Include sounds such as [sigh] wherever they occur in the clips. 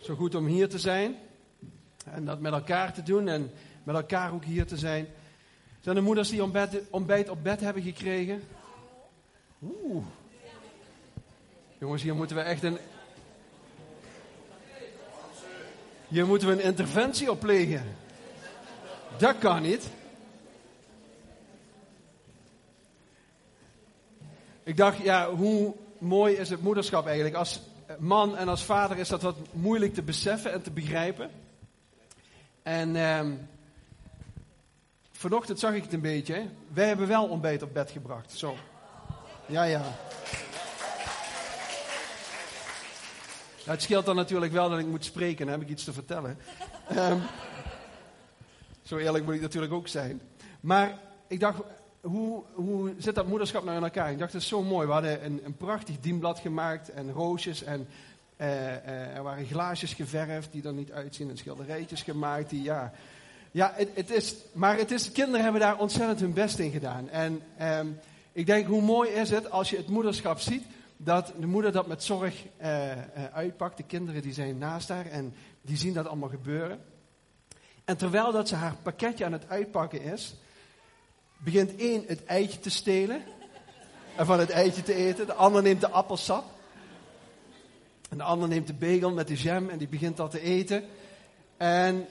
Zo goed om hier te zijn. En dat met elkaar te doen en met elkaar ook hier te zijn. Zijn er moeders die ontbijt, ontbijt op bed hebben gekregen? Oeh. Jongens, hier moeten we echt een. Hier moeten we een interventie op plegen. Dat kan niet. Ik dacht, ja, hoe mooi is het moederschap eigenlijk? Als man en als vader is dat wat moeilijk te beseffen en te begrijpen. En ehm, vanochtend zag ik het een beetje. Wij hebben wel ontbijt op bed gebracht. Zo. Ja, ja. het scheelt dan natuurlijk wel dat ik moet spreken. Dan heb ik iets te vertellen. Um, zo eerlijk moet ik natuurlijk ook zijn. Maar ik dacht, hoe, hoe zit dat moederschap nou in elkaar? Ik dacht, dat is zo mooi. We hadden een, een prachtig dienblad gemaakt en roosjes en uh, uh, er waren glaasjes geverfd die er niet uitzien en schilderijtjes gemaakt. Die, ja, ja het, het is, maar het is, kinderen hebben daar ontzettend hun best in gedaan. En um, ik denk, hoe mooi is het als je het moederschap ziet, dat de moeder dat met zorg uh, uitpakt. De kinderen die zijn naast haar en die zien dat allemaal gebeuren. En terwijl dat ze haar pakketje aan het uitpakken is, begint één het eitje te stelen en van het eitje te eten. De ander neemt de appelsap. En de ander neemt de bagel met de jam en die begint dat te eten. En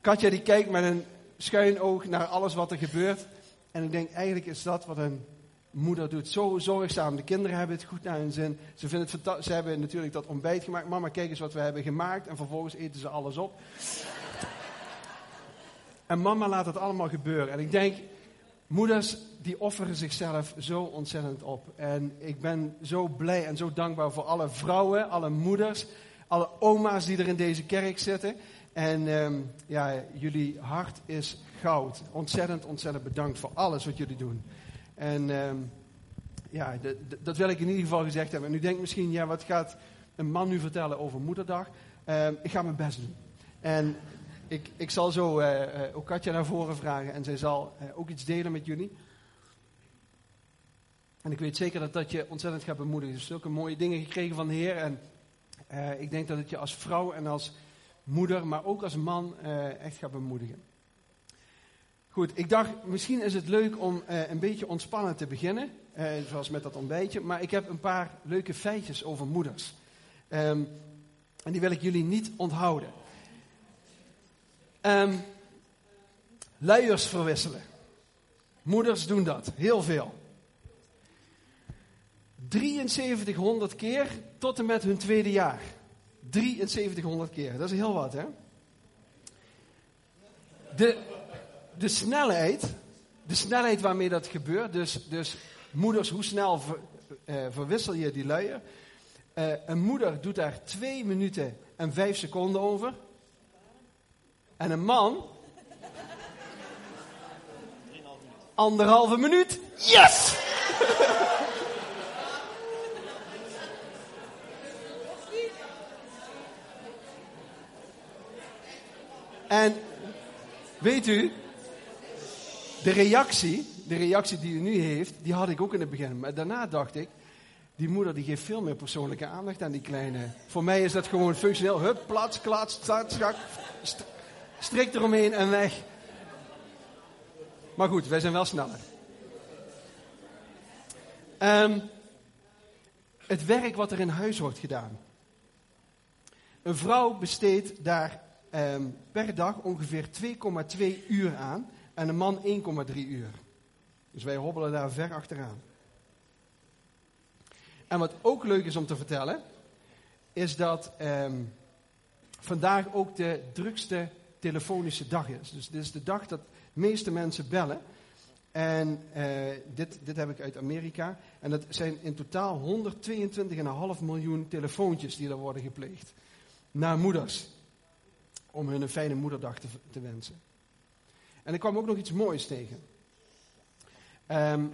Katja die kijkt met een schuin oog naar alles wat er gebeurt. En ik denk, eigenlijk is dat wat een moeder doet. Zo zorgzaam. De kinderen hebben het goed naar hun zin. Ze, vinden het ze hebben natuurlijk dat ontbijt gemaakt. Mama, kijk eens wat we hebben gemaakt. En vervolgens eten ze alles op. En mama laat het allemaal gebeuren. En ik denk, moeders die offeren zichzelf zo ontzettend op. En ik ben zo blij en zo dankbaar voor alle vrouwen, alle moeders, alle oma's die er in deze kerk zitten. En um, ja, jullie hart is goud. Ontzettend, ontzettend bedankt voor alles wat jullie doen. En um, ja, dat wil ik in ieder geval gezegd hebben. En u denkt misschien, ja, wat gaat een man nu vertellen over moederdag? Um, ik ga mijn best doen. En ik, ik zal zo uh, uh, ook Katja naar voren vragen en zij zal uh, ook iets delen met jullie. En ik weet zeker dat dat je ontzettend gaat bemoedigen. Dus zulke mooie dingen gekregen van de Heer. En ik denk dat het je als vrouw en als moeder, maar ook als man echt gaat bemoedigen. Goed, ik dacht misschien is het leuk om een beetje ontspannen te beginnen. zoals met dat ontbijtje. Maar ik heb een paar leuke feitjes over moeders. Um, en die wil ik jullie niet onthouden. Um, luiers verwisselen. Moeders doen dat, heel veel. 7300 keer tot en met hun tweede jaar. 7300 keer, dat is heel wat, hè? De, de snelheid, de snelheid waarmee dat gebeurt, dus, dus moeders, hoe snel uh, verwissel je die luier? Uh, een moeder doet daar 2 minuten en 5 seconden over. En een man. Anderhalve minuut. Yes! en weet u, de reactie, de reactie die u nu heeft, die had ik ook in het begin. Maar daarna dacht ik, die moeder die geeft veel meer persoonlijke aandacht aan die kleine. Voor mij is dat gewoon functioneel. Hup, plaats, klats, start, schak, strik eromheen en weg. Maar goed, wij zijn wel sneller. Um, het werk wat er in huis wordt gedaan. Een vrouw besteedt daar um, per dag ongeveer 2,2 uur aan en een man 1,3 uur. Dus wij hobbelen daar ver achteraan. En wat ook leuk is om te vertellen, is dat um, vandaag ook de drukste telefonische dag is. Dus dit is de dag dat de meeste mensen bellen. En uh, dit, dit heb ik uit Amerika. En dat zijn in totaal 122,5 miljoen telefoontjes die er worden gepleegd. Naar moeders. Om hun een fijne moederdag te, wensen. En ik kwam ook nog iets moois tegen. Um,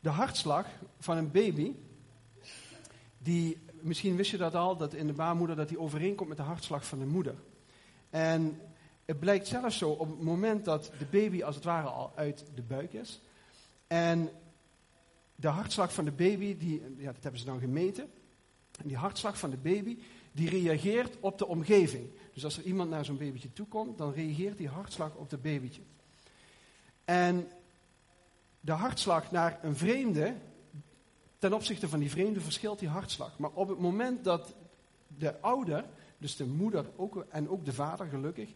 de hartslag van een baby, die, misschien wist je dat al, dat in de baarmoeder dat die overeenkomt met de hartslag van de moeder. En het blijkt zelfs zo op het moment dat de baby als het ware al uit de buik is. En de hartslag van de baby, die, ja, dat hebben ze dan gemeten. En die hartslag van de baby, die reageert op de omgeving. Dus als er iemand naar zo'n babytje toe komt, dan reageert die hartslag op het babytje. En de hartslag naar een vreemde, ten opzichte van die vreemde verschilt die hartslag. Maar op het moment dat de ouder, dus de moeder ook, en ook de vader gelukkig,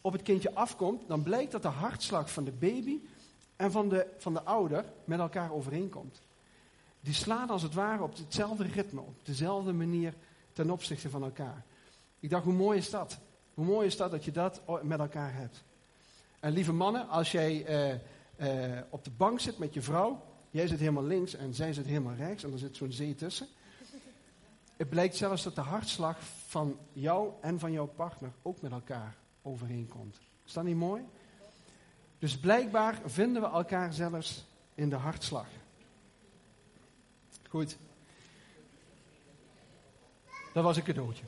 op het kindje afkomt, dan blijkt dat de hartslag van de baby en van de, van de ouder met elkaar overeenkomt. Die slaan als het ware op hetzelfde ritme, op dezelfde manier ten opzichte van elkaar. Ik dacht, hoe mooi is dat? Hoe mooi is dat dat je dat met elkaar hebt? En lieve mannen, als jij eh, eh, op de bank zit met je vrouw, jij zit helemaal links en zij zit helemaal rechts en er zit zo'n zee tussen. Het blijkt zelfs dat de hartslag van jou en van jouw partner ook met elkaar overeenkomt. Is dat niet mooi? Dus blijkbaar vinden we elkaar zelfs in de hartslag. Goed. Dat was een cadeautje.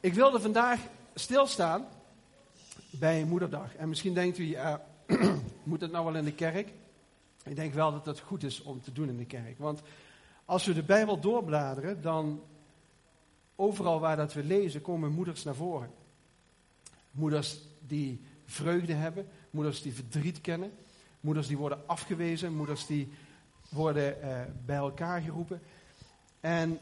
Ik wilde vandaag stilstaan bij Moederdag. En misschien denkt u, ja, [clears throat] moet het nou wel in de kerk? Ik denk wel dat het goed is om te doen in de kerk. Want als we de Bijbel doorbladeren, dan overal waar dat we lezen, komen moeders naar voren. Moeders die vreugde hebben, moeders die verdriet kennen, moeders die worden afgewezen, moeders die worden eh, bij elkaar geroepen. En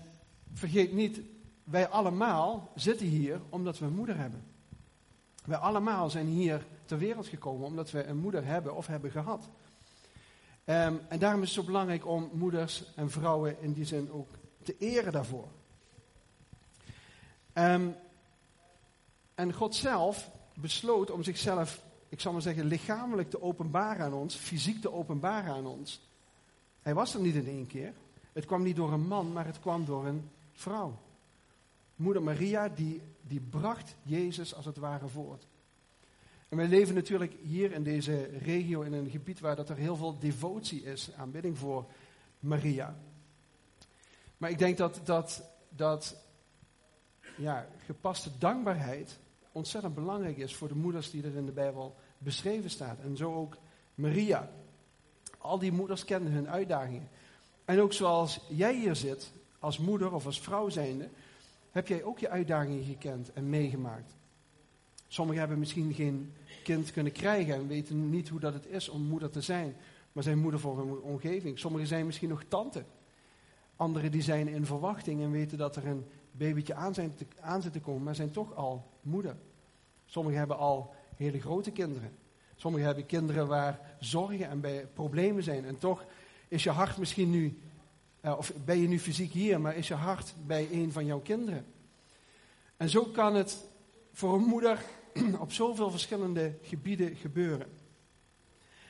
vergeet niet, wij allemaal zitten hier omdat we een moeder hebben. Wij allemaal zijn hier ter wereld gekomen omdat we een moeder hebben of hebben gehad. Ehm, en daarom is het zo belangrijk om moeders en vrouwen in die zin ook te eren daarvoor. Um, en God zelf besloot om zichzelf, ik zal maar zeggen, lichamelijk te openbaren aan ons, fysiek te openbaren aan ons. Hij was er niet in één keer. Het kwam niet door een man, maar het kwam door een vrouw. Moeder Maria, die, die bracht Jezus als het ware voort. En wij leven natuurlijk hier in deze regio, in een gebied waar dat er heel veel devotie is, aanbidding voor Maria. Maar ik denk dat, dat, dat ja, gepaste dankbaarheid ontzettend belangrijk is voor de moeders die er in de Bijbel beschreven staat. En zo ook Maria. Al die moeders kenden hun uitdagingen. En ook zoals jij hier zit, als moeder of als vrouw zijnde, heb jij ook je uitdagingen gekend en meegemaakt. Sommigen hebben misschien geen kind kunnen krijgen en weten niet hoe dat het is om moeder te zijn, maar zijn moeder voor hun omgeving. Sommigen zijn misschien nog tante. Anderen die zijn in verwachting en weten dat er een babytje aan, aan zit te komen, maar zijn toch al moeder. Sommigen hebben al hele grote kinderen. Sommigen hebben kinderen waar zorgen en bij problemen zijn. En toch is je hart misschien nu, uh, of ben je nu fysiek hier, maar is je hart bij een van jouw kinderen. En zo kan het voor een moeder [clears throat] op zoveel verschillende gebieden gebeuren.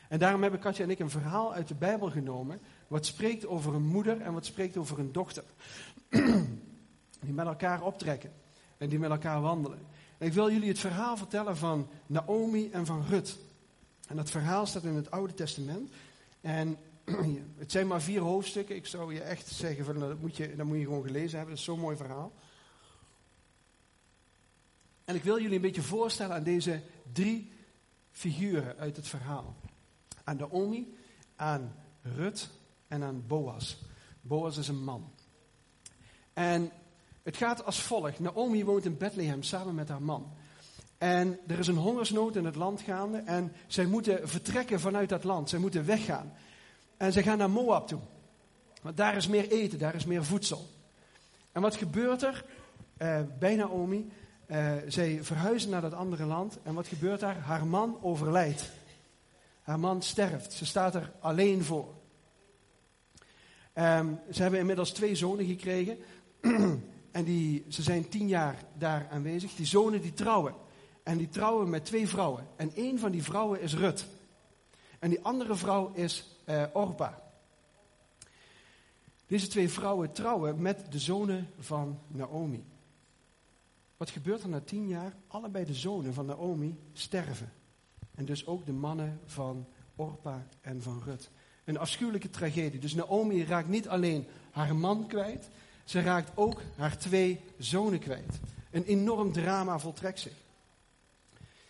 En daarom hebben Katja en ik een verhaal uit de Bijbel genomen, wat spreekt over een moeder en wat spreekt over een dochter. [clears throat] Die met elkaar optrekken en die met elkaar wandelen. En ik wil jullie het verhaal vertellen van Naomi en van Rut. En dat verhaal staat in het Oude Testament. En [clears throat] het zijn maar vier hoofdstukken. Ik zou je echt zeggen, van, dat, moet je, dat moet je gewoon gelezen hebben. Dat is zo'n mooi verhaal. En ik wil jullie een beetje voorstellen aan deze drie figuren uit het verhaal. Aan Naomi, aan Rut en aan Boas. Boas is een man. En het gaat als volgt. Naomi woont in Bethlehem samen met haar man. En er is een hongersnood in het land gaande. En zij moeten vertrekken vanuit dat land. Zij moeten weggaan. En zij gaan naar Moab toe. Want daar is meer eten, daar is meer voedsel. En wat gebeurt er eh, bij Naomi? Uh, zij verhuizen naar dat andere land. En wat gebeurt daar? Haar man overlijdt. Haar man sterft. Ze staat er alleen voor. Um, ze hebben inmiddels twee zonen gekregen. [clears throat] En die, ze zijn tien jaar daar aanwezig. Die zonen die trouwen. En die trouwen met twee vrouwen. En één van die vrouwen is Rut. En die andere vrouw is uh, Orpa. Deze twee vrouwen trouwen met de zonen van Naomi. Wat gebeurt er na tien jaar? Allebei de zonen van Naomi sterven. En dus ook de mannen van Orpa en van Rut. Een afschuwelijke tragedie. Dus Naomi raakt niet alleen haar man kwijt, ze raakt ook haar twee zonen kwijt. Een enorm drama voltrekt zich.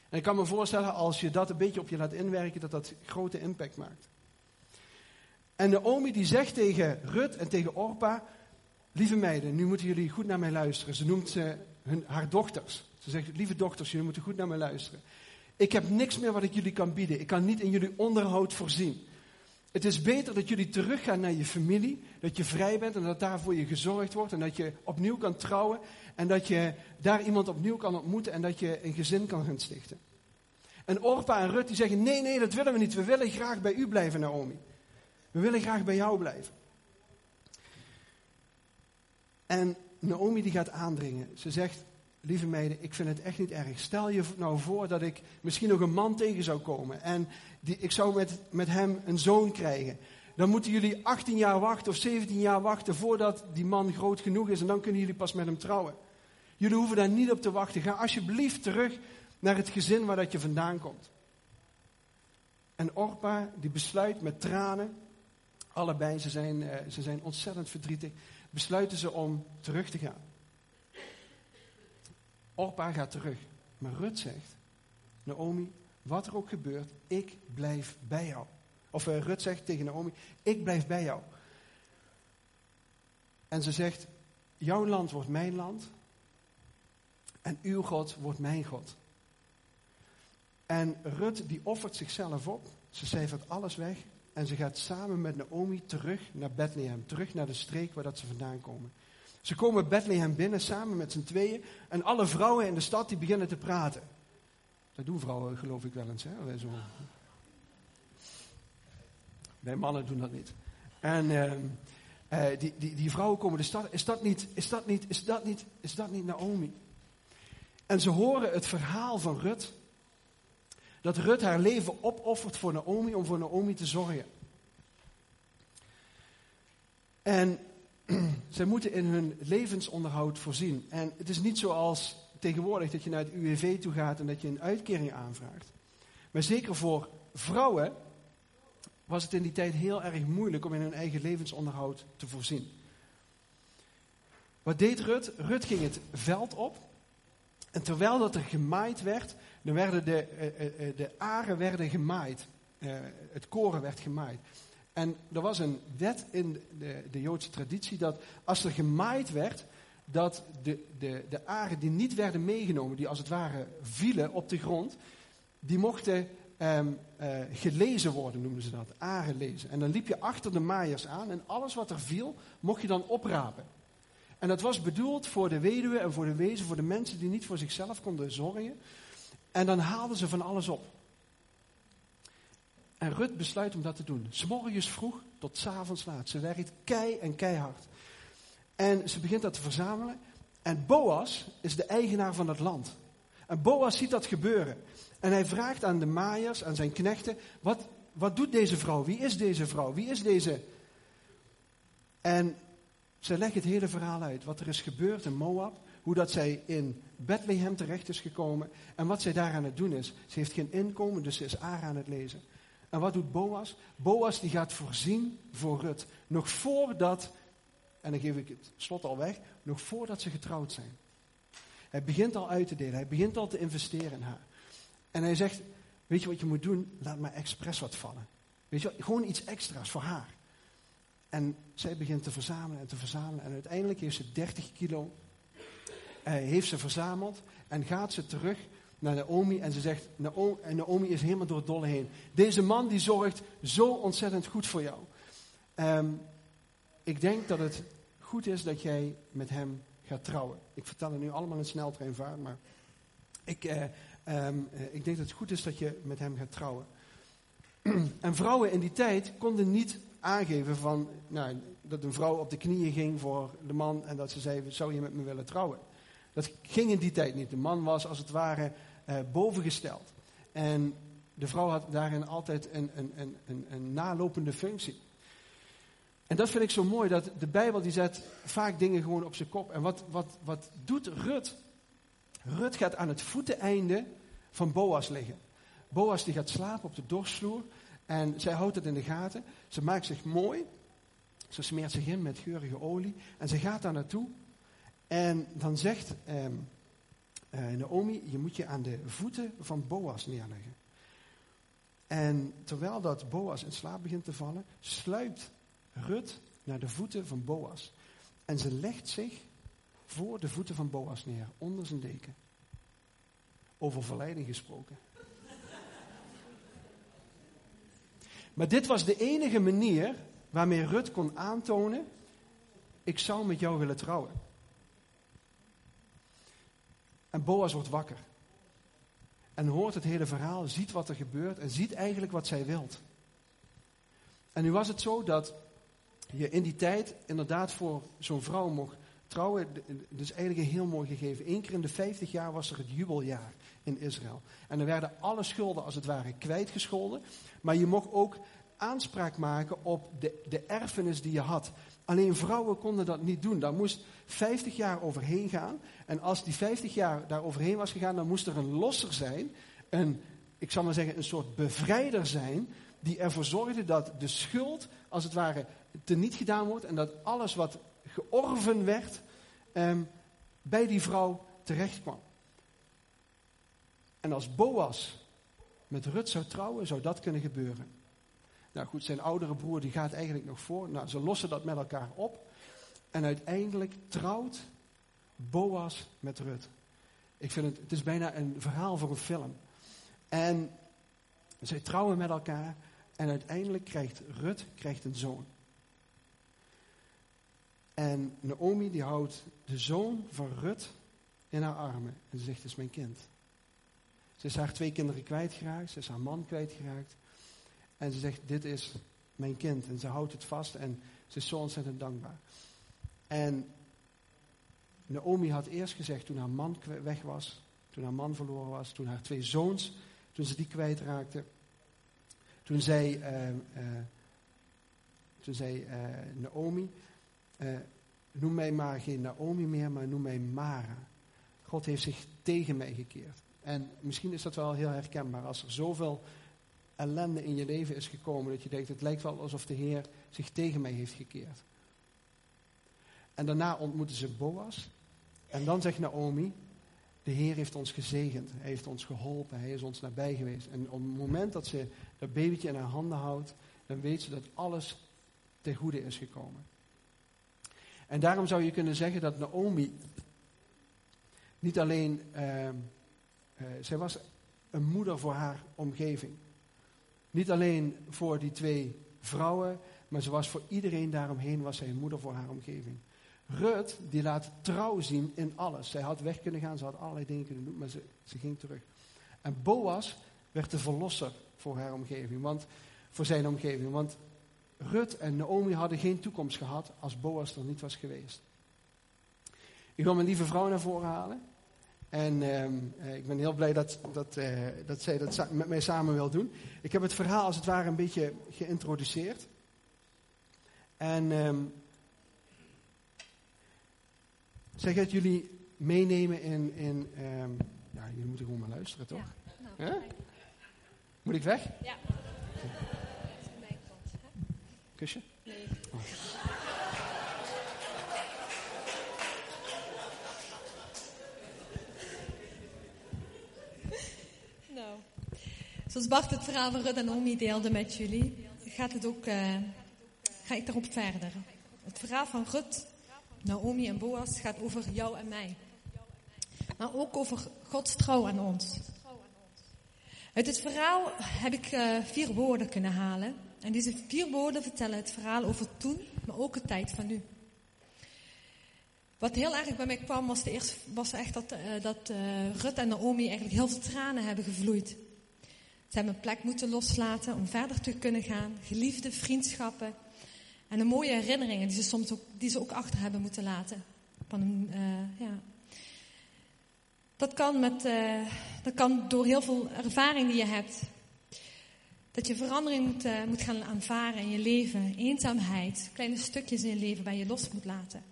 En ik kan me voorstellen, als je dat een beetje op je laat inwerken, dat dat grote impact maakt. En Naomi die zegt tegen Rut en tegen Orpa, lieve meiden, nu moeten jullie goed naar mij luisteren. Ze noemt ze haar dochters. Ze zegt, lieve dochters, jullie moeten goed naar mij luisteren. Ik heb niks meer wat ik jullie kan bieden. Ik kan niet in jullie onderhoud voorzien. Het is beter dat jullie teruggaan naar je familie, dat je vrij bent en dat daar voor je gezorgd wordt en dat je opnieuw kan trouwen en dat je daar iemand opnieuw kan ontmoeten en dat je een gezin kan gaan stichten. En Orpa en Rut die zeggen, nee, nee, dat willen we niet. We willen graag bij u blijven, Naomi. We willen graag bij jou blijven. En Naomi die gaat aandringen. Ze zegt, lieve meiden, ik vind het echt niet erg. Stel je nou voor dat ik misschien nog een man tegen zou komen. En die, ik zou met, met hem een zoon krijgen. Dan moeten jullie 18 jaar wachten of 17 jaar wachten voordat die man groot genoeg is. En dan kunnen jullie pas met hem trouwen. Jullie hoeven daar niet op te wachten. Ga alsjeblieft terug naar het gezin waar dat je vandaan komt. En Orpa die besluit met tranen, allebei, ze zijn, uh, ze zijn ontzettend verdrietig, besluiten ze om terug te gaan. Orpa gaat terug. Maar Rut zegt, Naomi, wat er ook gebeurt, ik blijf bij jou. Of uh, Rut zegt tegen Naomi, ik blijf bij jou. En ze zegt, jouw land wordt mijn land en uw God wordt mijn God. En Rut die offert zichzelf op, ze cijfert alles weg en ze gaat samen met Naomi terug naar Bethlehem, terug naar de streek waar dat ze vandaan komen. Ze komen Bethlehem binnen samen met z'n tweeën. En alle vrouwen in de stad die beginnen te praten. Dat doen vrouwen geloof ik wel eens. Hè? Zo. Wij mannen doen dat niet. En uh, die, die, die vrouwen komen de stad. Is dat niet, is dat niet, is dat niet, is dat niet Naomi? En ze horen het verhaal van Rut. Dat Rut haar leven opoffert voor Naomi om voor Naomi te zorgen. En [clears throat] zij moeten in hun levensonderhoud voorzien. En het is niet zoals tegenwoordig dat je naar het UWV toe gaat en dat je een uitkering aanvraagt. Maar zeker voor vrouwen was het in die tijd heel erg moeilijk om in hun eigen levensonderhoud te voorzien. Wat deed Rut? Rut ging het veld op. En terwijl dat er gemaaid werd, dan werden de, uh, uh, de aren werden gemaaid. Het koren werd gemaaid. En er was een wet in de, de Joodse traditie dat als er gemaaid werd, dat de, de, de aren die niet werden meegenomen, die als het ware vielen op de grond, die mochten uh, gelezen worden, noemden ze dat. Aren lezen. En dan liep je achter de maaiers aan en alles wat er viel, mocht je dan oprapen. En dat was bedoeld voor de weduwe en voor de wezen, voor de mensen die niet voor zichzelf konden zorgen. En dan haalden ze van alles op. En Rut besluit om dat te doen. S'morgens vroeg tot s avonds laat. Ze werkt kei en keihard. En ze begint dat te verzamelen. En Boas is de eigenaar van het land. En Boas ziet dat gebeuren. En hij vraagt aan de maaiers, aan zijn knechten: wat, wat doet deze vrouw? Wie is deze vrouw? Wie is deze? En ze leggen het hele verhaal uit. Wat er is gebeurd in Moab. Hoe dat zij in Bethlehem terecht is gekomen. En wat zij daar aan het doen is. Ze heeft geen inkomen, dus ze is Ara aan het lezen. En wat doet Boas? Boas die gaat voorzien voor Rut. Nog voordat, en dan geef ik het slot al weg, nog voordat ze getrouwd zijn. Hij begint al uit te delen. Hij begint al te investeren in haar. En hij zegt, weet je wat je moet doen? Laat maar expres wat vallen. Weet je, gewoon iets extra's voor haar. En zij begint te verzamelen en te verzamelen. En uiteindelijk heeft ze 30 kilo heeft ze verzameld. En gaat ze terug naar Naomi en ze zegt, Naomi, en Naomi is helemaal door het dolle heen. Deze man die zorgt zo ontzettend goed voor jou. Um, ik denk dat het goed is dat jij met hem gaat trouwen. Ik vertel het nu allemaal in sneltreinvaart, maar ik, uh, um, ik denk dat het goed is dat je met hem gaat trouwen. [clears throat] en vrouwen in die tijd konden niet aangeven van, nou, dat een vrouw op de knieën ging voor de man en dat ze zei, zou je met me willen trouwen? Dat ging in die tijd niet. De man was als het ware uh, bovengesteld. En de vrouw had daarin altijd een, een, een, een, een nalopende functie. En dat vind ik zo mooi, dat de Bijbel die zet vaak dingen gewoon op zijn kop. En wat, wat, wat doet Rut? Rut gaat aan het voeteneinde van Boas liggen. Boas die gaat slapen op de dorsvloer en zij houdt het in de gaten. Ze maakt zich mooi. Ze smeert zich in met geurige olie. En ze gaat daar naartoe. En dan zegt um, uh, Naomi, je moet je aan de voeten van Boas neerleggen. En terwijl dat Boas in slaap begint te vallen, sluipt Rut naar de voeten van Boas. En ze legt zich voor de voeten van Boas neer, onder zijn deken. Over verleiding gesproken. Maar dit was de enige manier waarmee Rut kon aantonen: ik zou met jou willen trouwen. En Boas wordt wakker. En hoort het hele verhaal, ziet wat er gebeurt en ziet eigenlijk wat zij wilt. En nu was het zo dat je in die tijd inderdaad voor zo'n vrouw mocht trouwen. Dus eigenlijk een heel mooi gegeven. Eén keer in de 50 jaar was er het jubeljaar in Israël. En er werden alle schulden als het ware kwijtgescholden. Maar je mocht ook aanspraak maken op de, de erfenis die je had. Alleen vrouwen konden dat niet doen. Daar moest 50 jaar overheen gaan. En als die 50 jaar daar overheen was gegaan, dan moest er een losser zijn. Een, ik zal maar zeggen, een soort bevrijder zijn. Die ervoor zorgde dat de schuld, als het ware, teniet gedaan wordt. En dat alles wat georven werd, ehm, bij die vrouw terecht kwam. En als Boas met Rut zou trouwen, zou dat kunnen gebeuren. Nou goed, zijn oudere broer die gaat eigenlijk nog voor. Nou, ze lossen dat met elkaar op. En uiteindelijk trouwt Boas met Rut. Ik vind het, het is bijna een verhaal voor een film. En zij trouwen met elkaar. En uiteindelijk krijgt Rut krijgt een zoon. En Naomi die houdt de zoon van Rut in haar armen. En ze zegt, het is mijn kind. Ze is haar twee kinderen kwijtgeraakt. Ze is haar man kwijtgeraakt. En ze zegt, dit is mijn kind. En ze houdt het vast en ze is zo ontzettend dankbaar. En Naomi had eerst gezegd toen haar man weg was, toen haar man verloren was, toen haar twee zoons, toen ze die kwijtraakte. Toen zei, uh, uh, toen zei uh, Naomi, noem mij maar geen Naomi meer, maar noem mij Mara. God heeft zich tegen mij gekeerd. En misschien is dat wel heel herkenbaar als er zoveel ellende in je leven is gekomen dat je denkt, het lijkt wel alsof de Heer zich tegen mij heeft gekeerd. En daarna ontmoeten ze Boas. En dan zegt Naomi, de Heer heeft ons gezegend. Hij heeft ons geholpen. Hij is ons nabij geweest. En op het moment dat ze dat babytje in haar handen houdt, dan weet ze dat alles ten goede is gekomen. En daarom zou je kunnen zeggen dat Naomi niet alleen, uh, zij was een moeder voor haar omgeving. Niet alleen voor die twee vrouwen, maar ze was voor iedereen daaromheen was zij een moeder voor haar omgeving. Rut, die laat trouw zien in alles. Zij had weg kunnen gaan, ze had allerlei dingen kunnen doen, maar ze, ze ging terug. En Boas werd de verlosser voor haar omgeving, want, voor zijn omgeving. Want Rut en Naomi hadden geen toekomst gehad als Boas er niet was geweest. Ik wil mijn lieve vrouw naar voren halen. En ehm, eh, ik ben heel blij dat, dat, uh, dat zij dat met mij samen wil doen. Ik heb het verhaal als het ware een beetje geïntroduceerd. En um, zij gaat jullie meenemen in. in um, ja, jullie moeten gewoon maar luisteren, toch? Ja, nou, Moet ik weg? Ja. Okay. Kusje? Nee. Oh. Zoals Bart het verhaal van Rut en Omi deelde met jullie, gaat het ook, uh, ga ik daarop verder. Het verhaal van Rut, Naomi en Boas gaat over jou en mij. Maar ook over Gods trouw aan ons. Uit het verhaal heb ik uh, vier woorden kunnen halen. En deze vier woorden vertellen het verhaal over toen, maar ook de tijd van nu. Wat heel erg bij mij kwam was, de eerste, was echt dat, uh, dat Rut en Naomi eigenlijk heel veel tranen hebben gevloeid. Ze hebben een plek moeten loslaten om verder te kunnen gaan. Geliefde vriendschappen. En de mooie herinneringen die ze soms ook, die ze ook achter hebben moeten laten. Van een, uh, ja. dat, kan met, uh, dat kan door heel veel ervaring die je hebt. Dat je verandering moet, uh, moet gaan aanvaren in je leven. Eenzaamheid. Kleine stukjes in je leven waar je los moet laten.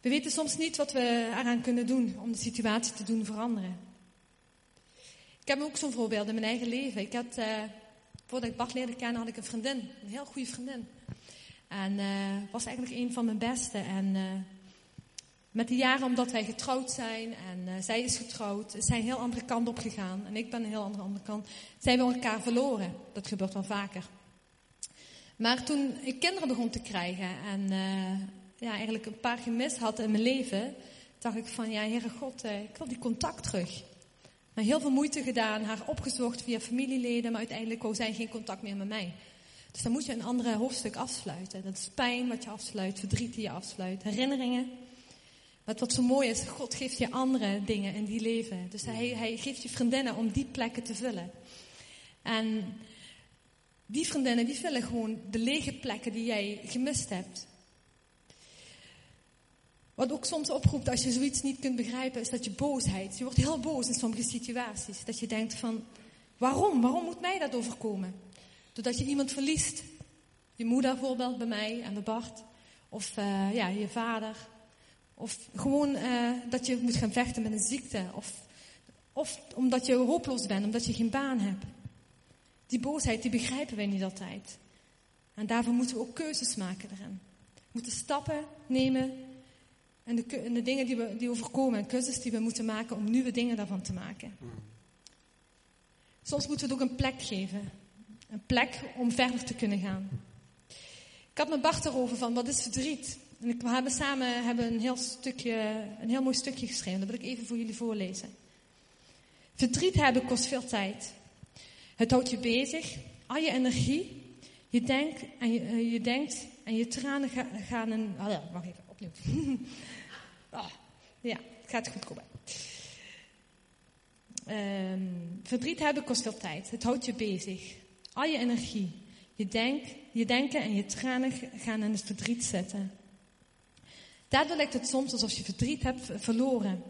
We weten soms niet wat we eraan kunnen doen om de situatie te doen veranderen. Ik heb ook zo'n voorbeeld in mijn eigen leven. Ik had, uh, voordat ik Bart leerde kennen, had ik een vriendin. Een heel goede vriendin. En uh, was eigenlijk een van mijn beste. En uh, met de jaren, omdat wij getrouwd zijn en zij is getrouwd, zijn een heel andere kant op gegaan. En ik ben een heel andere, andere kant. Zijn we elkaar verloren. Dat gebeurt wel vaker. Maar toen ik kinderen begon te krijgen en ja, eigenlijk een paar gemist had in mijn leven, dacht ik van, ja, Heere God, ik wil die contact terug. Heel veel moeite gedaan, haar opgezocht via familieleden, maar uiteindelijk wou zij geen contact meer met mij. Dus dan moet je een andere hoofdstuk afsluiten. Dat is pijn wat je afsluit, verdriet die je afsluit, herinneringen. Maar wat zo mooi is, God geeft je andere dingen in die leven. Dus hij, hij geeft je vriendinnen om die plekken te vullen. En die vriendinnen die vullen gewoon de lege plekken die jij gemist hebt. Wat ook soms oproept als je zoiets niet kunt begrijpen, is dat je boosheid. Je wordt heel boos in sommige situaties. Dat je denkt van, waarom? Waarom moet mij dat overkomen? Doordat je iemand verliest. Je moeder bijvoorbeeld bij mij en bij Bart. Of uh, ja, je vader. Of gewoon uh, dat je moet gaan vechten met een ziekte. Of, of omdat je hopeloos bent, omdat je geen baan hebt. Die boosheid, die begrijpen wij niet altijd. En daarvoor moeten we ook keuzes maken erin. We moeten stappen nemen en de, en de dingen die we die overkomen en keuzes die we moeten maken om nieuwe dingen daarvan te maken. Soms moeten we het ook een plek geven. Een plek om verder te kunnen gaan. Ik had met Bart erover van wat is verdriet? En we hebben samen hebben een, heel stukje, een heel mooi stukje geschreven. Dat wil ik even voor jullie voorlezen. Verdriet hebben kost veel tijd. Het houdt je bezig, al je energie. Je denkt en je, eh, je, denkt en je tranen gaan een. Oh ja, wacht even, oh, [laughs] ja, het gaat goed komen. Um, verdriet hebben kost veel tijd. Het houdt je bezig. Al je energie. Je, denk, je denken en je tranen gaan in het verdriet zetten. Daardoor lijkt het soms alsof je verdriet hebt verloren.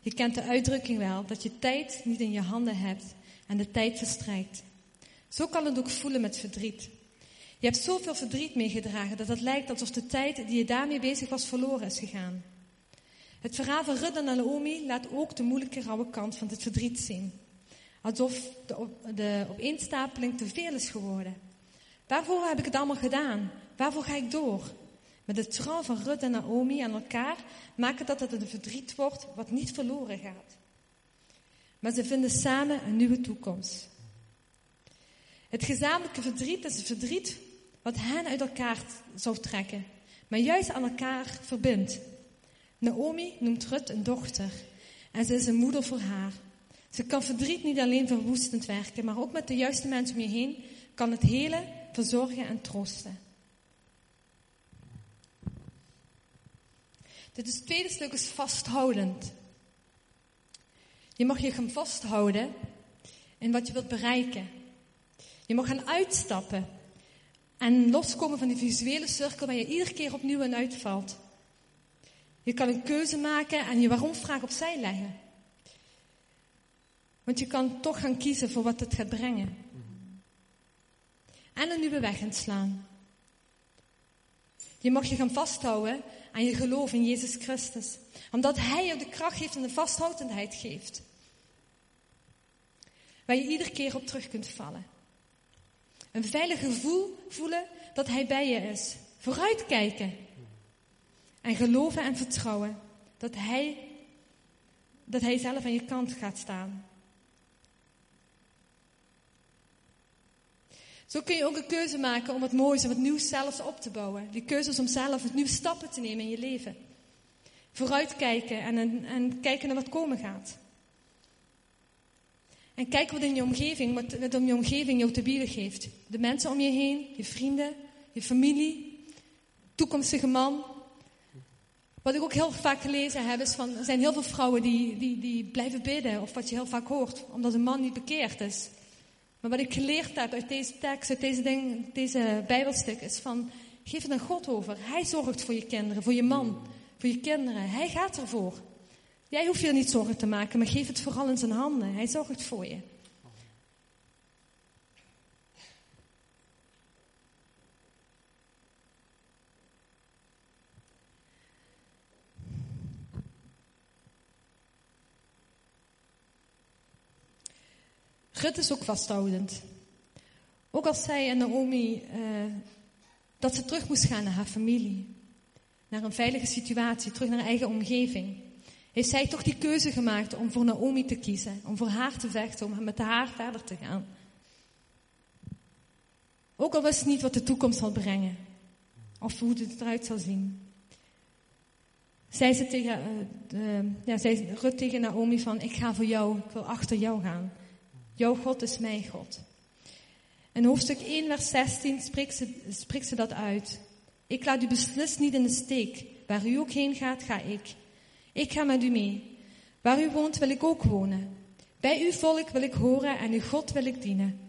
Je kent de uitdrukking wel dat je tijd niet in je handen hebt en de tijd verstrijkt. Zo kan het ook voelen met verdriet. Je hebt zoveel verdriet meegedragen dat het lijkt alsof de tijd die je daarmee bezig was verloren is gegaan. Het verhaal van Rut en Naomi laat ook de moeilijke rauwe kant van het verdriet zien. Alsof de, de opeenstapeling te veel is geworden. Waarvoor heb ik het allemaal gedaan? Waarvoor ga ik door? Met de trouw van Rut en Naomi aan elkaar maken dat het een verdriet wordt wat niet verloren gaat. Maar ze vinden samen een nieuwe toekomst. Het gezamenlijke verdriet is het verdriet wat hen uit elkaar zou trekken, maar juist aan elkaar verbindt. Naomi noemt Rut een dochter en ze is een moeder voor haar. Ze kan verdriet niet alleen verwoestend werken, maar ook met de juiste mensen om je heen kan het hele verzorgen en troosten. Dit is het tweede stuk is vasthoudend. Je mag je gaan vasthouden in wat je wilt bereiken. Je mag gaan uitstappen en loskomen van die visuele cirkel waar je iedere keer opnieuw in uitvalt. Je kan een keuze maken en je waarom-vraag opzij leggen. Want je kan toch gaan kiezen voor wat het gaat brengen. En een nieuwe weg inslaan. Je mag je gaan vasthouden aan je geloof in Jezus Christus. Omdat Hij je de kracht geeft en de vasthoudendheid geeft. Waar je iedere keer op terug kunt vallen. Een veilig gevoel voelen dat Hij bij je is. Vooruitkijken. En geloven en vertrouwen dat Hij, dat hij zelf aan je kant gaat staan. Zo kun je ook een keuze maken om wat moois en wat nieuws zelfs op te bouwen. Die keuze is om zelf het nieuwe stappen te nemen in je leven. Vooruitkijken en, en kijken naar wat komen gaat. En kijk wat in je omgeving, wat, wat in je omgeving jou te bieden geeft. De mensen om je heen, je vrienden, je familie, toekomstige man. Wat ik ook heel vaak gelezen heb, is van, er zijn heel veel vrouwen die, die, die blijven bidden. Of wat je heel vaak hoort, omdat een man niet bekeerd is. Maar wat ik geleerd heb uit deze tekst, uit deze, ding, deze bijbelstuk, is van, geef het aan God over. Hij zorgt voor je kinderen, voor je man, voor je kinderen. Hij gaat ervoor. Jij hoeft je er niet zorgen te maken, maar geef het vooral in zijn handen. Hij zorgt voor je. Rut is ook vasthoudend. Ook als zij en Naomi, uh, dat ze terug moest gaan naar haar familie. Naar een veilige situatie, terug naar haar eigen omgeving. Heeft zij toch die keuze gemaakt om voor Naomi te kiezen. Om voor haar te vechten, om met haar verder te gaan. Ook al wist ze niet wat de toekomst zal brengen. Of hoe het eruit zal zien. Zei ze tegen, de, ja, zei Rut tegen Naomi van, ik ga voor jou, ik wil achter jou gaan. Jouw God is mijn God. In hoofdstuk 1, vers 16 spreekt ze, spreekt ze dat uit. Ik laat u beslist niet in de steek. Waar u ook heen gaat, ga ik. Ik ga met u mee. Waar u woont, wil ik ook wonen. Bij uw volk wil ik horen en uw God wil ik dienen.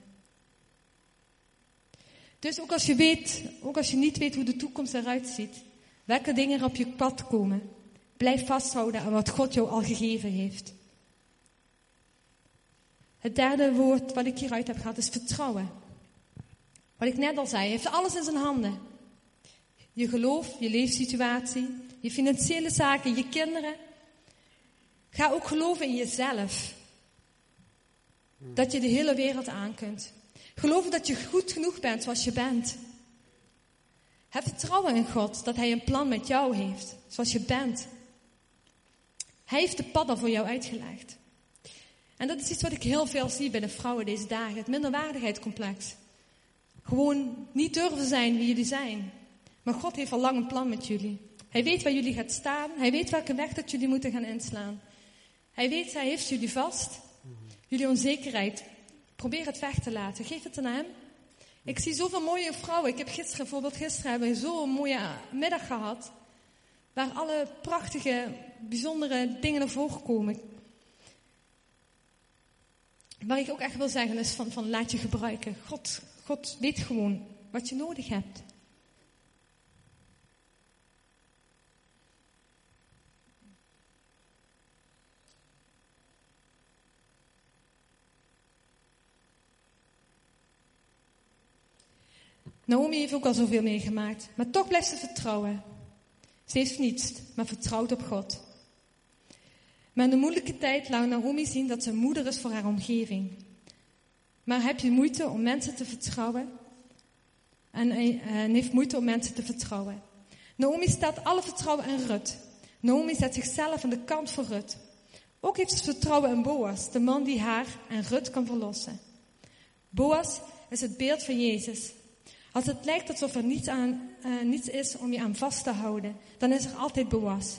Dus ook als je weet, ook als je niet weet hoe de toekomst eruit ziet, welke dingen er op je pad komen, blijf vasthouden aan wat God jou al gegeven heeft. Het derde woord wat ik hieruit heb gehad is vertrouwen. Wat ik net al zei, hij heeft alles in zijn handen. Je geloof, je leefsituatie, je financiële zaken, je kinderen. Ga ook geloven in jezelf. Dat je de hele wereld aan kunt. Geloof dat je goed genoeg bent zoals je bent. Heb vertrouwen in God dat Hij een plan met jou heeft, zoals je bent. Hij heeft de padden voor jou uitgelegd. En dat is iets wat ik heel veel zie bij de vrouwen deze dagen: het minderwaardigheidscomplex. Gewoon niet durven zijn wie jullie zijn. Maar God heeft al lang een plan met jullie. Hij weet waar jullie gaat staan. Hij weet welke weg dat jullie moeten gaan inslaan. Hij weet, hij heeft jullie vast. Jullie onzekerheid. Probeer het weg te laten. Geef het aan hem. Ik zie zoveel mooie vrouwen. Ik heb gisteren, bijvoorbeeld gisteren, hebben we zo'n mooie middag gehad. Waar alle prachtige, bijzondere dingen naar voren komen. Waar ik ook echt wil zeggen is van, van laat je gebruiken. God, God weet gewoon wat je nodig hebt. Naomi heeft ook al zoveel meegemaakt, maar toch blijft ze vertrouwen. Ze heeft niets, maar vertrouwt op God. Maar in de moeilijke tijd laat Naomi zien dat ze moeder is voor haar omgeving. Maar heb je moeite om mensen te vertrouwen? En, en heeft moeite om mensen te vertrouwen. Naomi stelt alle vertrouwen in Rut. Naomi zet zichzelf aan de kant voor Rut. Ook heeft ze vertrouwen in Boas, de man die haar en Rut kan verlossen. Boas is het beeld van Jezus. Als het lijkt alsof er niets, aan, uh, niets is om je aan vast te houden, dan is er altijd Boas.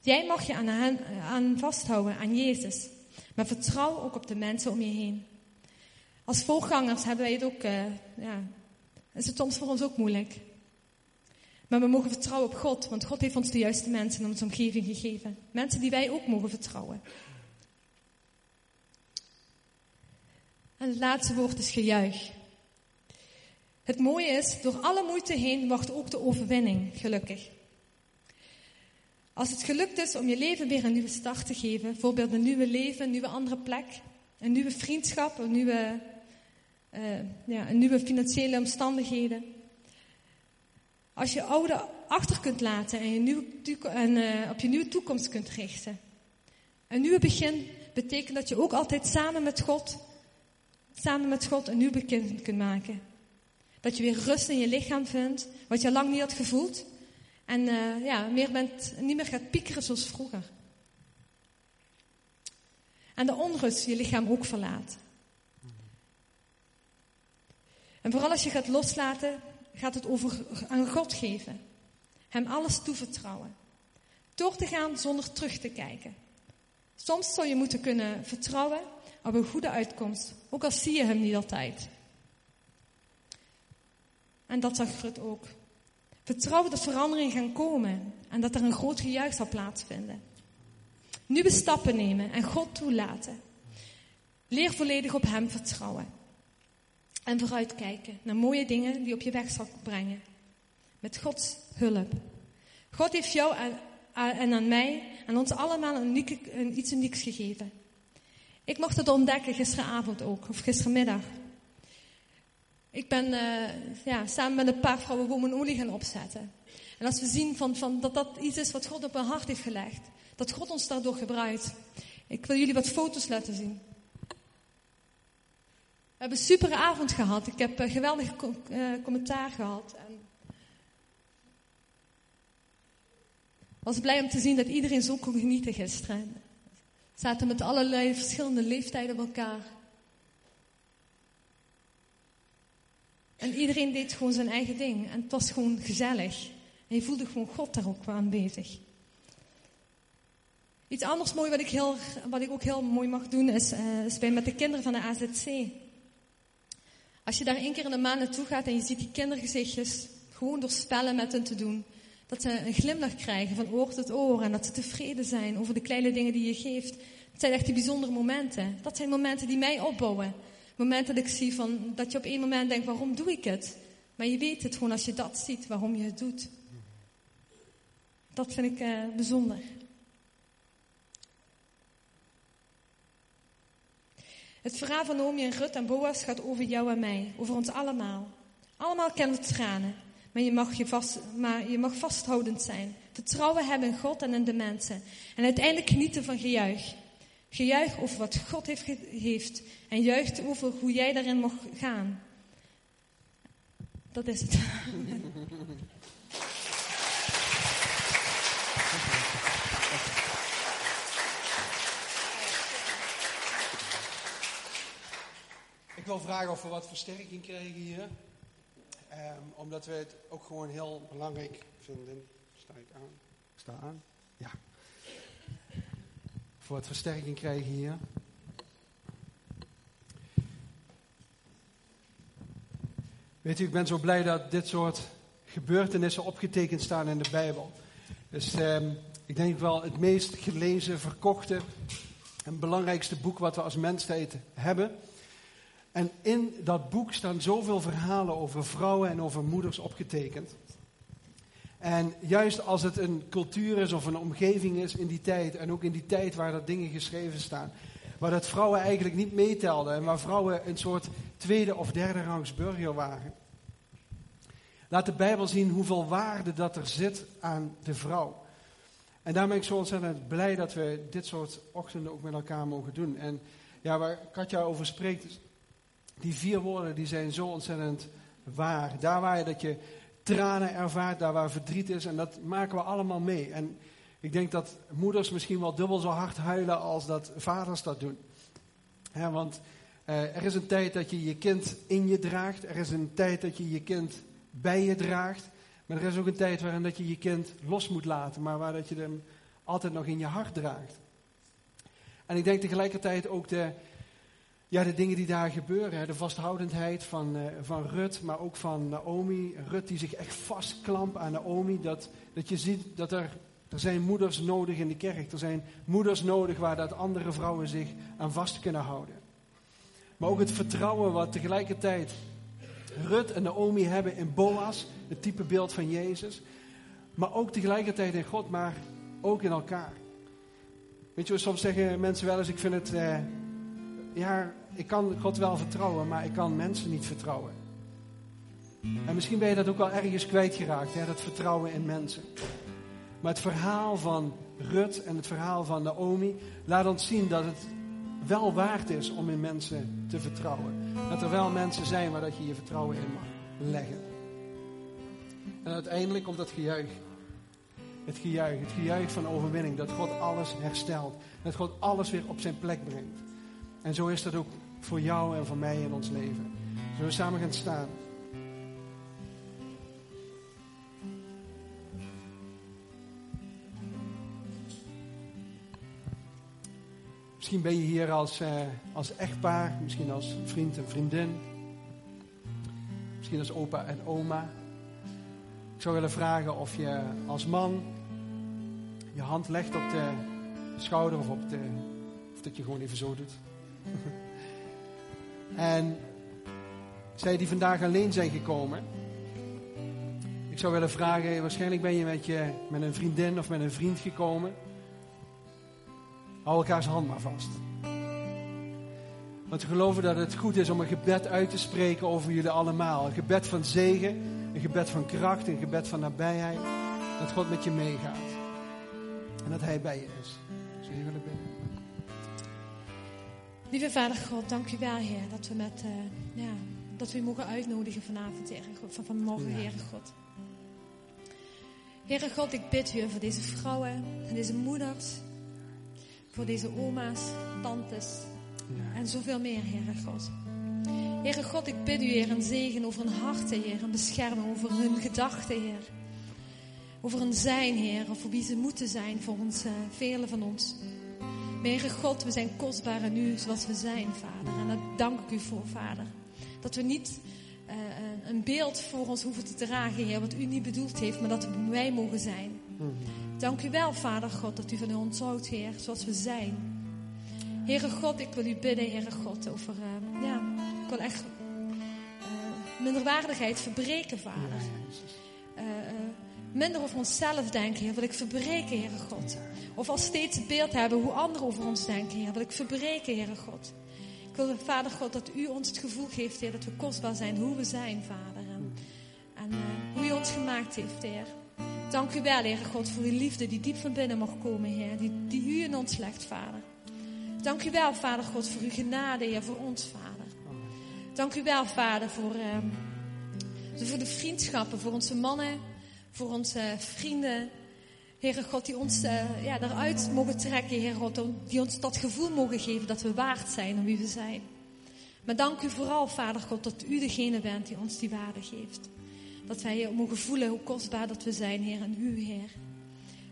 Jij mag je aan, aan vasthouden, aan Jezus. Maar vertrouw ook op de mensen om je heen. Als volgangers hebben wij het ook, uh, ja, is het soms voor ons ook moeilijk. Maar we mogen vertrouwen op God, want God heeft ons de juiste mensen in onze omgeving gegeven. Mensen die wij ook mogen vertrouwen. En het laatste woord is gejuich. Het mooie is, door alle moeite heen wacht ook de overwinning, gelukkig. Als het gelukt is om je leven weer een nieuwe start te geven, bijvoorbeeld een nieuwe leven, een nieuwe andere plek, een nieuwe vriendschap, een nieuwe, uh, ja, een nieuwe financiële omstandigheden. Als je oude achter kunt laten en, je nieuwe, en uh, op je nieuwe toekomst kunt richten. Een nieuwe begin betekent dat je ook altijd samen met God, samen met God een nieuw begin kunt maken. Dat je weer rust in je lichaam vindt, wat je lang niet had gevoeld. En uh, ja, meer bent, niet meer gaat piekeren zoals vroeger. En de onrust je lichaam ook verlaat. En vooral als je gaat loslaten, gaat het over aan God geven. Hem alles toevertrouwen. Door te gaan zonder terug te kijken. Soms zou je moeten kunnen vertrouwen op een goede uitkomst, ook al zie je hem niet altijd. En dat zag Rut ook. Vertrouwen dat veranderingen gaan komen en dat er een groot gejuich zal plaatsvinden. Nieuwe stappen nemen en God toelaten. Leer volledig op Hem vertrouwen. En vooruitkijken naar mooie dingen die op je weg zal brengen. Met Gods hulp. God heeft jou en aan mij en ons allemaal een, unieke, iets unieks gegeven. Ik mocht het ontdekken gisteravond ook, of gistermiddag. Ik ben uh, ja, samen met een paar vrouwen Women Olie gaan opzetten. En als we zien van, van dat dat iets is wat God op mijn hart heeft gelegd. Dat God ons daardoor gebruikt. Ik wil jullie wat foto's laten zien. We hebben een super avond gehad. Ik heb een geweldig uh, commentaar gehad. En was blij om te zien dat iedereen zo kon genieten gisteren. We zaten met allerlei verschillende leeftijden bij elkaar. En iedereen deed gewoon zijn eigen ding. En het was gewoon gezellig. En je voelde gewoon God daar ook aanwezig. Iets anders mooi wat ik, heel, wat ik ook heel mooi mag doen is, uh, is bij met de kinderen van de AZC. Als je daar één keer in de maand naartoe gaat en je ziet die kindergezichtjes gewoon door spellen met hen te doen. Dat ze een glimlach krijgen van oor tot oor en dat ze tevreden zijn over de kleine dingen die je geeft. Dat zijn echt die bijzondere momenten. Dat zijn momenten die mij opbouwen. Momenten dat ik zie van, dat je op één moment denkt, waarom doe ik het? Maar je weet het gewoon als je dat ziet, waarom je het doet. Dat vind ik uh, bijzonder. Het verhaal van Naomi en Rut en Boas gaat over jou en mij, over ons allemaal. Allemaal kennen we tranen, maar je, mag je, vast, maar je mag vasthoudend zijn. Vertrouwen hebben in God en in de mensen. En uiteindelijk genieten van gejuich. Gejuich over wat God heeft, heeft en juicht over hoe jij daarin mag gaan. Dat is het. [laughs] Ik wil vragen of we wat versterking krijgen hier. Um, omdat we het ook gewoon heel belangrijk vinden. Sta ik aan? Sta aan? Ja. Wat versterking krijgen hier. Weet u, ik ben zo blij dat dit soort gebeurtenissen opgetekend staan in de Bijbel. Dus um, ik denk wel het meest gelezen, verkochte en belangrijkste boek wat we als mensheid hebben. En in dat boek staan zoveel verhalen over vrouwen en over moeders opgetekend. En juist als het een cultuur is of een omgeving is in die tijd, en ook in die tijd waar dat dingen geschreven staan, waar dat vrouwen eigenlijk niet meetelden en waar vrouwen een soort tweede of derde rangs burger waren. Laat de Bijbel zien hoeveel waarde dat er zit aan de vrouw. En daarom ben ik zo ontzettend blij dat we dit soort ochtenden ook met elkaar mogen doen. En ja, waar Katja over spreekt, die vier woorden die zijn zo ontzettend waar. Daar waar je dat je tranen ervaart, daar waar verdriet is. En dat maken we allemaal mee. En ik denk dat moeders misschien wel dubbel zo hard huilen als dat vaders dat doen. want uh, er is een tijd dat je je kind in je draagt. Er is een tijd dat je je kind bij je draagt. Maar er is ook een tijd waarin dat je je kind los moet laten. Maar waar dat je hem altijd nog in je hart draagt. En ik denk tegelijkertijd ook de, ja, de dingen die daar gebeuren. De vasthoudendheid van, uh, van Rut, maar ook van Naomi. Rut die zich echt vastklampt aan Naomi. Dat, dat je ziet dat er, er zijn moeders nodig in de kerk. Er zijn moeders nodig waar dat andere vrouwen zich aan vast kunnen houden. Maar ook het vertrouwen wat tegelijkertijd Rut en Naomi hebben in Boas. Het type beeld van Jezus. Maar ook tegelijkertijd in God, maar ook in elkaar. Weet je, soms zeggen mensen wel eens, ik vind het... Uh, ja, ik kan God wel vertrouwen, maar ik kan mensen niet vertrouwen. En misschien ben je dat ook wel ergens kwijtgeraakt, hè, dat vertrouwen in mensen. Maar het verhaal van Rut en het verhaal van Naomi laat ons zien dat het wel waard is om in mensen te vertrouwen. Dat er wel mensen zijn waar dat je je vertrouwen in mag leggen. En uiteindelijk komt dat gejuich. Het gejuich, het gejuich van overwinning. Dat God alles herstelt. Dat God alles weer op zijn plek brengt. En zo is dat ook voor jou en voor mij in ons leven. Zullen we samen gaan staan? Misschien ben je hier als, uh, als echtpaar, misschien als vriend en vriendin. Misschien als opa en oma. Ik zou willen vragen of je als man je hand legt op de schouder of op de. of dat je gewoon even zo doet. [laughs] En zij die vandaag alleen zijn gekomen. Ik zou willen vragen, waarschijnlijk ben je met, je met een vriendin of met een vriend gekomen. Hou elkaars hand maar vast. Want we geloven dat het goed is om een gebed uit te spreken over jullie allemaal. Een gebed van zegen, een gebed van kracht, een gebed van nabijheid. Dat God met je meegaat. En dat Hij bij je is. Zullen je willen? Lieve Vader God, dank u wel, Heer, dat we, met, uh, ja, dat we u mogen uitnodigen vanavond, Heer God, van vanmorgen, ja. Heer God. Heere God, ik bid u voor deze vrouwen en deze moeders, voor deze oma's, tantes ja. en zoveel meer, Heere God. Heere God, ik bid u, Heer, een zegen over hun harten, Heer. Een bescherming over hun gedachten, Heer. Over hun zijn, Heer. Of voor wie ze moeten zijn voor ons, uh, velen van ons. Maar Heere God, we zijn kostbaar en u zoals we zijn, Vader. En daar dank ik u voor, Vader. Dat we niet uh, een beeld voor ons hoeven te dragen, Heer, wat u niet bedoeld heeft, maar dat wij mogen zijn. Dank u wel, Vader God, dat u van ons houdt, Heer, zoals we zijn. Heere God, ik wil u bidden, Heere God, over, uh, ja, ik wil echt uh, minderwaardigheid verbreken, Vader. Minder over onszelf denken, Heer, wil ik verbreken, Heere God. Of al steeds het beeld hebben hoe anderen over ons denken, Heer, wil ik verbreken, Heere God. Ik wil, Vader God, dat u ons het gevoel geeft, Heer, dat we kostbaar zijn, hoe we zijn, Vader. En, en hoe u ons gemaakt heeft, Heer. Dank u wel, Heer God, voor uw liefde die diep van binnen mag komen, Heer. Die, die u in ons legt, Vader. Dank u wel, Vader God, voor uw genade, Heer, voor ons, Vader. Dank u wel, Vader, voor, uh, voor de vriendschappen, voor onze mannen, voor onze vrienden. Heere God, die ons uh, ja, daaruit mogen trekken, Heer God, die ons dat gevoel mogen geven dat we waard zijn om wie we zijn. Maar dank u vooral, Vader God, dat u degene bent die ons die waarde geeft. Dat wij mogen voelen hoe kostbaar dat we zijn, Heer, en u, Heer.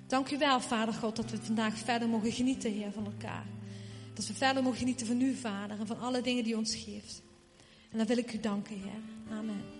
Dank u wel, Vader God, dat we vandaag verder mogen genieten, Heer, van elkaar. Dat we verder mogen genieten van u, Vader, en van alle dingen die u ons geeft. En dan wil ik u danken, Heer. Amen.